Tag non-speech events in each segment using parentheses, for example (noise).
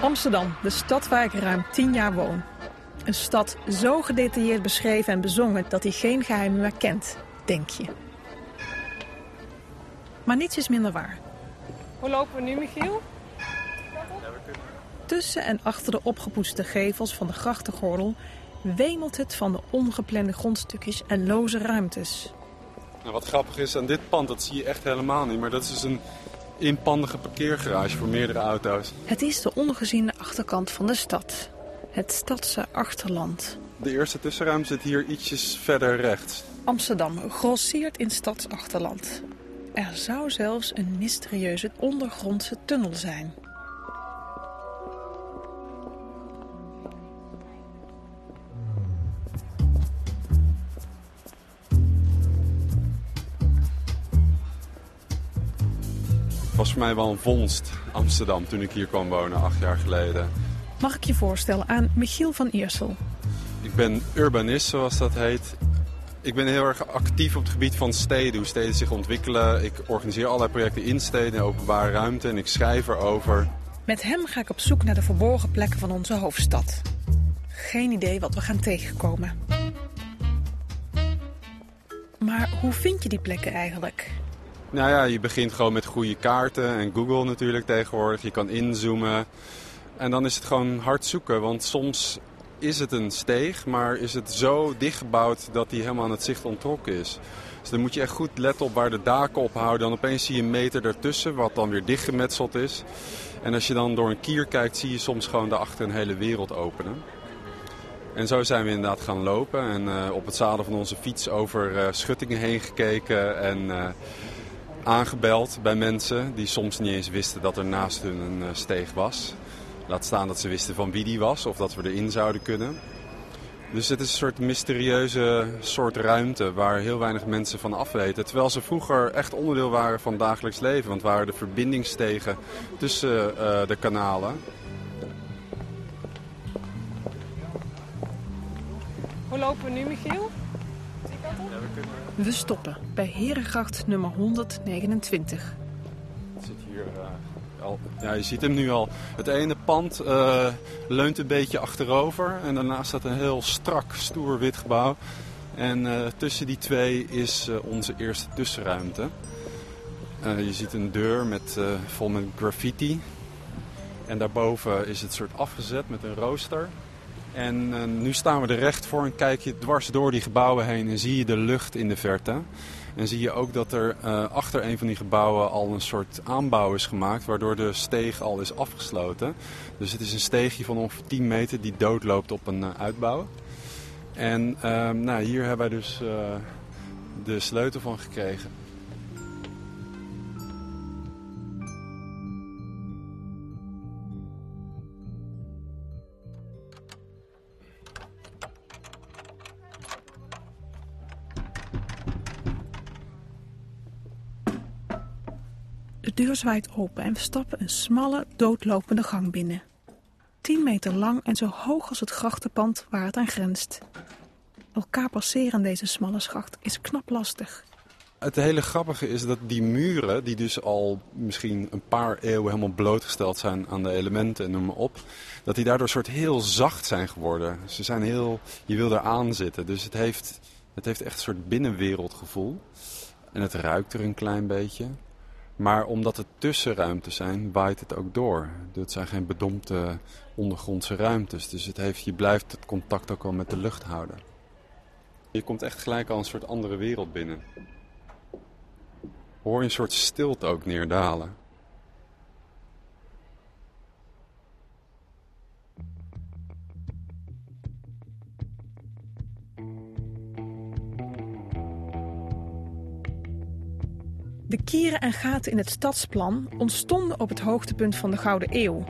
Amsterdam, de stad waar ik ruim tien jaar woon. Een stad zo gedetailleerd beschreven en bezongen dat hij geen geheimen meer kent, denk je. Maar niets is minder waar. Hoe lopen we nu, Michiel? Tussen en achter de opgepoetste gevels van de grachtengordel wemelt het van de ongeplande grondstukjes en loze ruimtes. Nou, wat grappig is aan dit pand, dat zie je echt helemaal niet, maar dat is dus een inpandige parkeergarage voor meerdere auto's. Het is de ongeziene achterkant van de stad. Het stadse achterland. De eerste tussenruimte zit hier ietsjes verder rechts. Amsterdam grosseert in stadsachterland. Er zou zelfs een mysterieuze ondergrondse tunnel zijn. Was voor mij wel een vondst, Amsterdam, toen ik hier kwam wonen, acht jaar geleden. Mag ik je voorstellen aan Michiel van Iersel? Ik ben urbanist, zoals dat heet. Ik ben heel erg actief op het gebied van steden, hoe steden zich ontwikkelen. Ik organiseer allerlei projecten in steden, openbare ruimte en ik schrijf erover. Met hem ga ik op zoek naar de verborgen plekken van onze hoofdstad. Geen idee wat we gaan tegenkomen. Maar hoe vind je die plekken eigenlijk? Nou ja, je begint gewoon met goede kaarten en Google natuurlijk tegenwoordig. Je kan inzoomen. En dan is het gewoon hard zoeken, want soms is het een steeg, maar is het zo dichtgebouwd dat die helemaal aan het zicht ontrokken is. Dus dan moet je echt goed letten op waar de daken ophouden. Dan opeens zie je een meter ertussen, wat dan weer dichtgemetseld is. En als je dan door een kier kijkt, zie je soms gewoon daarachter een hele wereld openen. En zo zijn we inderdaad gaan lopen en uh, op het zadel van onze fiets over uh, schuttingen heen gekeken en uh, aangebeld bij mensen die soms niet eens wisten dat er naast hun een steeg was. Laat staan dat ze wisten van wie die was of dat we erin zouden kunnen. Dus het is een soort mysterieuze soort ruimte waar heel weinig mensen van afweten. Terwijl ze vroeger echt onderdeel waren van het dagelijks leven. Want waren de verbindingsstegen tussen uh, de kanalen. Hoe lopen we nu, Michiel? We stoppen bij Herengracht nummer 129. Het zit hier... Uh... Al, ja, je ziet hem nu al. Het ene pand uh, leunt een beetje achterover. En daarnaast staat een heel strak, stoer wit gebouw. En uh, tussen die twee is onze eerste tussenruimte. je ziet een deur met, vol met graffiti. En daarboven is het soort afgezet met een rooster. En nu staan we er recht voor en kijk je dwars door die gebouwen heen en zie je de lucht in de verte. En zie je ook dat er uh, achter een van die gebouwen al een soort aanbouw is gemaakt, waardoor de steeg al is afgesloten. Dus het is een steegje van ongeveer 10 meter die doodloopt op een uh, uitbouw. En nou, hier hebben wij dus de sleutel van gekregen. Deur zwaait open en we stappen een smalle, doodlopende gang binnen. 10 meter lang en zo hoog als het grachtenpand waar het aan grenst. Elkaar passeren deze smalle schacht is knap lastig. Het hele grappige is dat die muren, die dus al misschien een paar eeuwen helemaal blootgesteld zijn aan de elementen en noem maar op, dat die daardoor soort heel zacht zijn geworden. Ze zijn heel, je wil er aan zitten. Dus het heeft, het heeft echt een soort binnenwereldgevoel. En het ruikt er een klein beetje. Maar omdat het tussenruimtes zijn, waait het ook door. Het zijn geen bedompte ondergrondse ruimtes. Dus het heeft, je blijft het contact ook al met de lucht houden. Je komt echt gelijk al een soort andere wereld binnen. Hoor je een soort stilte ook neerdalen. De kieren en gaten in het stadsplan ontstonden op het hoogtepunt van de Gouden Eeuw.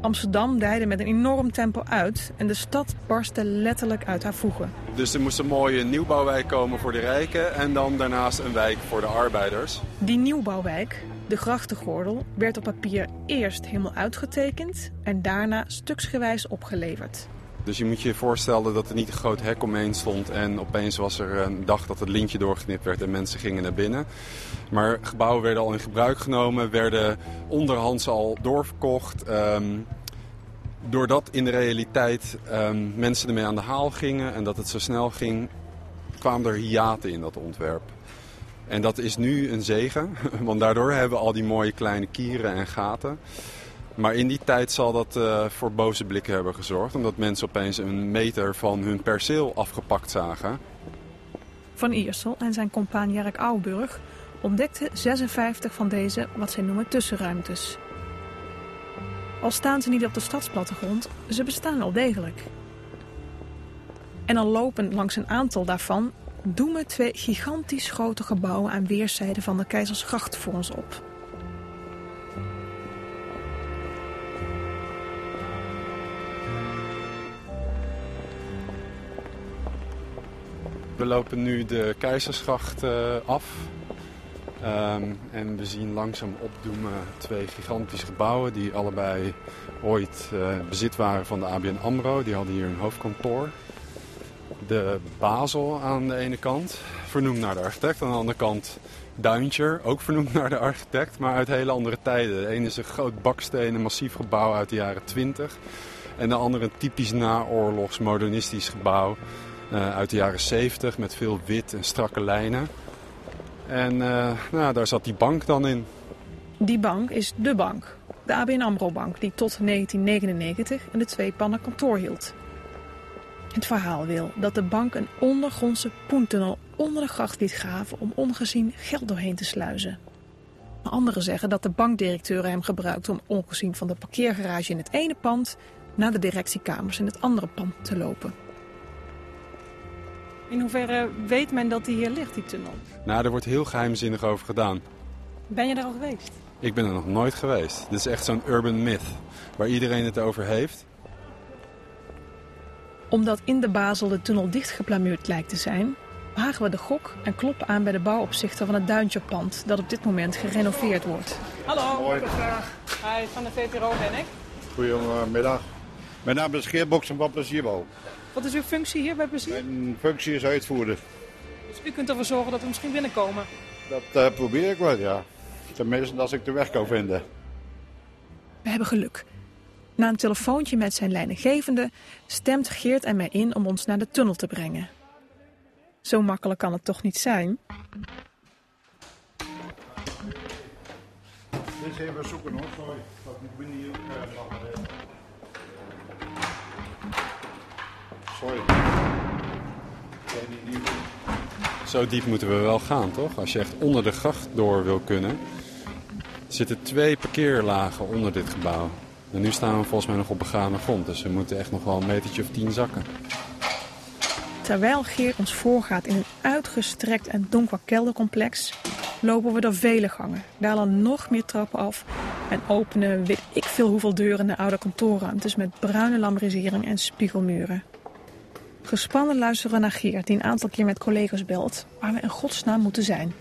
Amsterdam dijde met een enorm tempo uit en de stad barstte letterlijk uit haar voegen. Dus er moest een mooie nieuwbouwwijk komen voor de rijken en dan daarnaast een wijk voor de arbeiders. Die nieuwbouwwijk, de grachtengordel, werd op papier eerst helemaal uitgetekend en daarna stuksgewijs opgeleverd. Dus je moet je voorstellen dat er niet een groot hek omheen stond en opeens was er een dag dat het lintje doorgeknipt werd en mensen gingen naar binnen. Maar gebouwen werden al in gebruik genomen, werden onderhands al doorverkocht. Ehm, doordat in de realiteit um, mensen ermee aan de haal gingen en dat het zo snel ging, kwamen er hiaten in dat ontwerp. En dat is nu een zegen, (laughs) want daardoor hebben we al die mooie kleine kieren en gaten. Maar in die tijd zal dat uh, voor boze blikken hebben gezorgd, omdat mensen opeens een meter van hun perceel afgepakt zagen. Van Iersel en zijn compaan Jerk Ouwburg ontdekten 56 van deze wat zij noemen tussenruimtes. Al staan ze niet op de stadsplattegrond, ze bestaan wel degelijk. En al lopen langs een aantal daarvan doemen twee gigantisch grote gebouwen aan weerszijden van de Keizersgracht voor ons op. We lopen nu de Keizersgracht uh, af. Um, en we zien langzaam opdoemen twee gigantische gebouwen die allebei ooit uh, bezit waren van de ABN AMRO. Die hadden hier een hoofdkantoor. De Basel aan de ene kant, vernoemd naar de architect. Aan de andere kant Duintjer, ook vernoemd naar de architect, maar uit hele andere tijden. De ene is een groot bakstenen massief gebouw uit de jaren 20. En de andere een typisch naoorlogs modernistisch gebouw uh, uit de jaren 70 met veel wit en strakke lijnen. En uh, nou, daar zat die bank dan in. Die bank is de bank. De ABN AMRO bank die tot 1999 in de twee pannen kantoor hield. Het verhaal wil dat de bank een ondergrondse poentunnel onder de gracht liet graven om ongezien geld doorheen te sluizen. Anderen zeggen dat de bankdirecteuren hem gebruikten om ongezien van de parkeergarage in het ene pand naar de directiekamers in het andere pand te lopen. In hoeverre weet men dat die hier ligt, die tunnel? Nou, er wordt heel geheimzinnig over gedaan. Ben je daar al geweest? Ik ben er nog nooit geweest. Dit is echt zo'n urban myth, waar iedereen het over heeft. Omdat in de Basel de tunnel dichtgeplamuurd lijkt te zijn, wagen we de gok en kloppen aan bij de bouwopzichter van het Duintjepand dat op dit moment gerenoveerd wordt. Hallo, Hoi. Hi, van de VPRO ben ik. Goedemiddag. Mijn naam is Geert Boksen van Plezierbouw. Wat is uw functie hier bij Plezier? Mijn functie is uitvoerder. Dus u kunt ervoor zorgen dat we misschien binnenkomen? Dat uh, probeer ik wel, ja. Tenminste als ik de weg kan vinden. We hebben geluk. Na een telefoontje met zijn leidinggevende stemt Geert en mij in om ons naar de tunnel te brengen. Zo makkelijk kan het toch niet zijn? Dit is even zoeken hoor, sorry. Dat ik ben hier uh, Zo diep moeten we wel gaan, toch? Als je echt onder de gracht door wil kunnen. Zitten twee parkeerlagen onder dit gebouw. En nu staan we volgens mij nog op begane grond. Dus we moeten echt nog wel een metertje of tien zakken. Terwijl Geert ons voorgaat in een uitgestrekt en donker keldercomplex, lopen we door vele gangen, dalen nog meer trappen af en openen weet ik veel hoeveel deuren naar oude kantoorruimtes met bruine lambrisering en spiegelmuren. Gespannen luisteren naar Geert, die een aantal keer met collega's belt, waar we in godsnaam moeten zijn.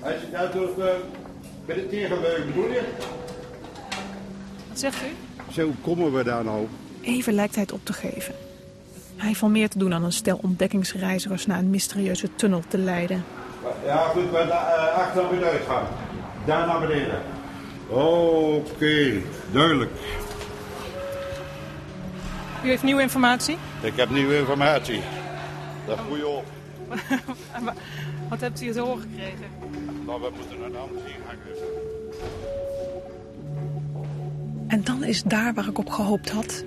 Hij zit uit door uh, tegenleuk, bedoel je? Wat zegt u? Zo, komen we daar nou? Even lijkt hij het op te geven. Hij heeft wel meer te doen dan een stel ontdekkingsreizigers naar een mysterieuze tunnel te leiden. Ja, goed, we uh, achter op de uitgang. Daar naar beneden. Oké, okay, duidelijk. U heeft nieuwe informatie? Ik heb nieuwe informatie. Dat goeie op. (laughs) Wat hebt u te horen gekregen? Nou, we moeten naar de andere ingang. En dan is daar waar ik op gehoopt had.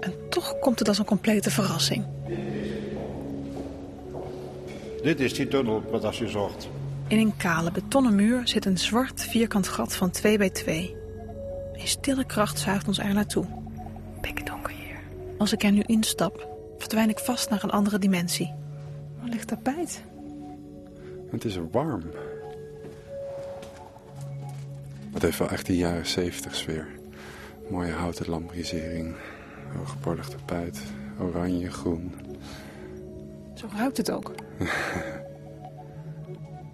En toch komt het als een complete verrassing. Dit is die tunnel wat als je zocht. In een kale betonnen muur zit een zwart vierkant gat van 2 bij 2. Een stille kracht zuigt ons er naartoe. Als ik er nu instap, verdwijn ik vast naar een andere dimensie. Waar ligt tapijt? Het is warm. Het heeft wel echt die jaren 70 sfeer. Mooie houten lambrisering, hoogbordig tapijt, oranje, groen. Zo ruikt het ook. (laughs)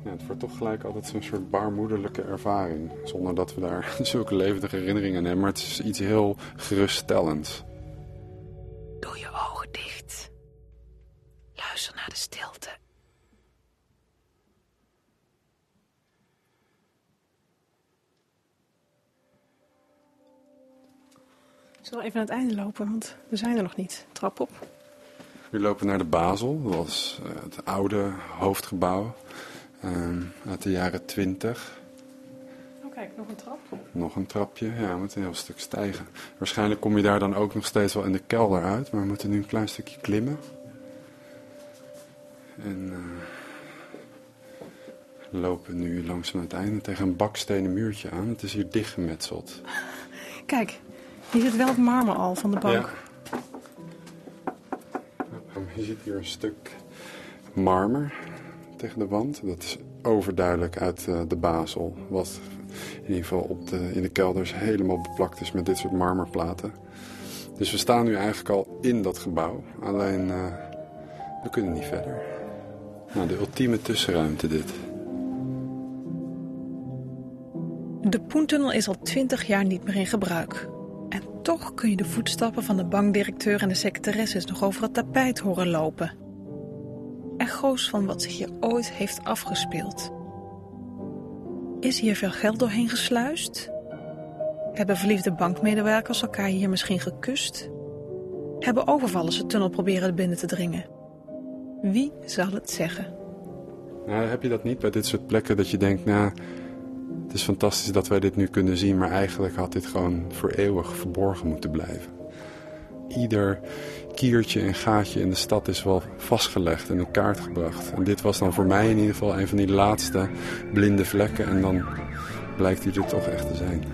Ja, het wordt toch gelijk altijd zo'n soort baarmoederlijke ervaring. Zonder dat we daar (laughs) zulke levendige herinneringen aan hebben. Maar het is iets heel geruststellends. Naar de stilte. Ik zal even naar het einde lopen, want we zijn er nog niet. Trap op. We lopen naar de Basel. Dat was eh, het oude hoofdgebouw ehm, uit de jaren 20. Oh kijk, nog een trap. Nog een trapje, ja, we moeten een heel stuk stijgen. Waarschijnlijk kom je daar dan ook nog steeds wel in de kelder uit, maar we moeten nu een klein stukje klimmen. En we lopen nu langzaam het einde tegen een bakstenen muurtje aan. Het is hier dichtgemetseld. Kijk, hier zit wel het marmer al van de bank. Je ziet hier een stuk marmer tegen de wand. Dat is overduidelijk uit eh, de Basel. Wat in ieder geval op de, in de kelders helemaal beplakt is met dit soort marmerplaten. Dus we staan nu eigenlijk al in dat gebouw. Alleen eh, we kunnen niet verder. Nou, de ultieme tussenruimte dit. De Poentunnel is al twintig jaar niet meer in gebruik. En toch kun je de voetstappen van de bankdirecteur en de secretaresses nog over het tapijt horen lopen. Echo's van wat zich hier ooit heeft afgespeeld. Is hier veel geld doorheen gesluist? Hebben verliefde bankmedewerkers elkaar hier misschien gekust? Hebben overvallers de tunnel proberen binnen te dringen? Wie zal het zeggen? Nou, heb je dat niet bij dit soort plekken dat je denkt, nou, het is fantastisch dat wij dit nu kunnen zien, maar eigenlijk had dit gewoon voor eeuwig verborgen moeten blijven. Ieder kiertje en gaatje in de stad is wel vastgelegd en in kaart gebracht. En dit was dan voor mij in ieder geval een van die laatste blinde vlekken en dan blijkt hij er toch echt te zijn.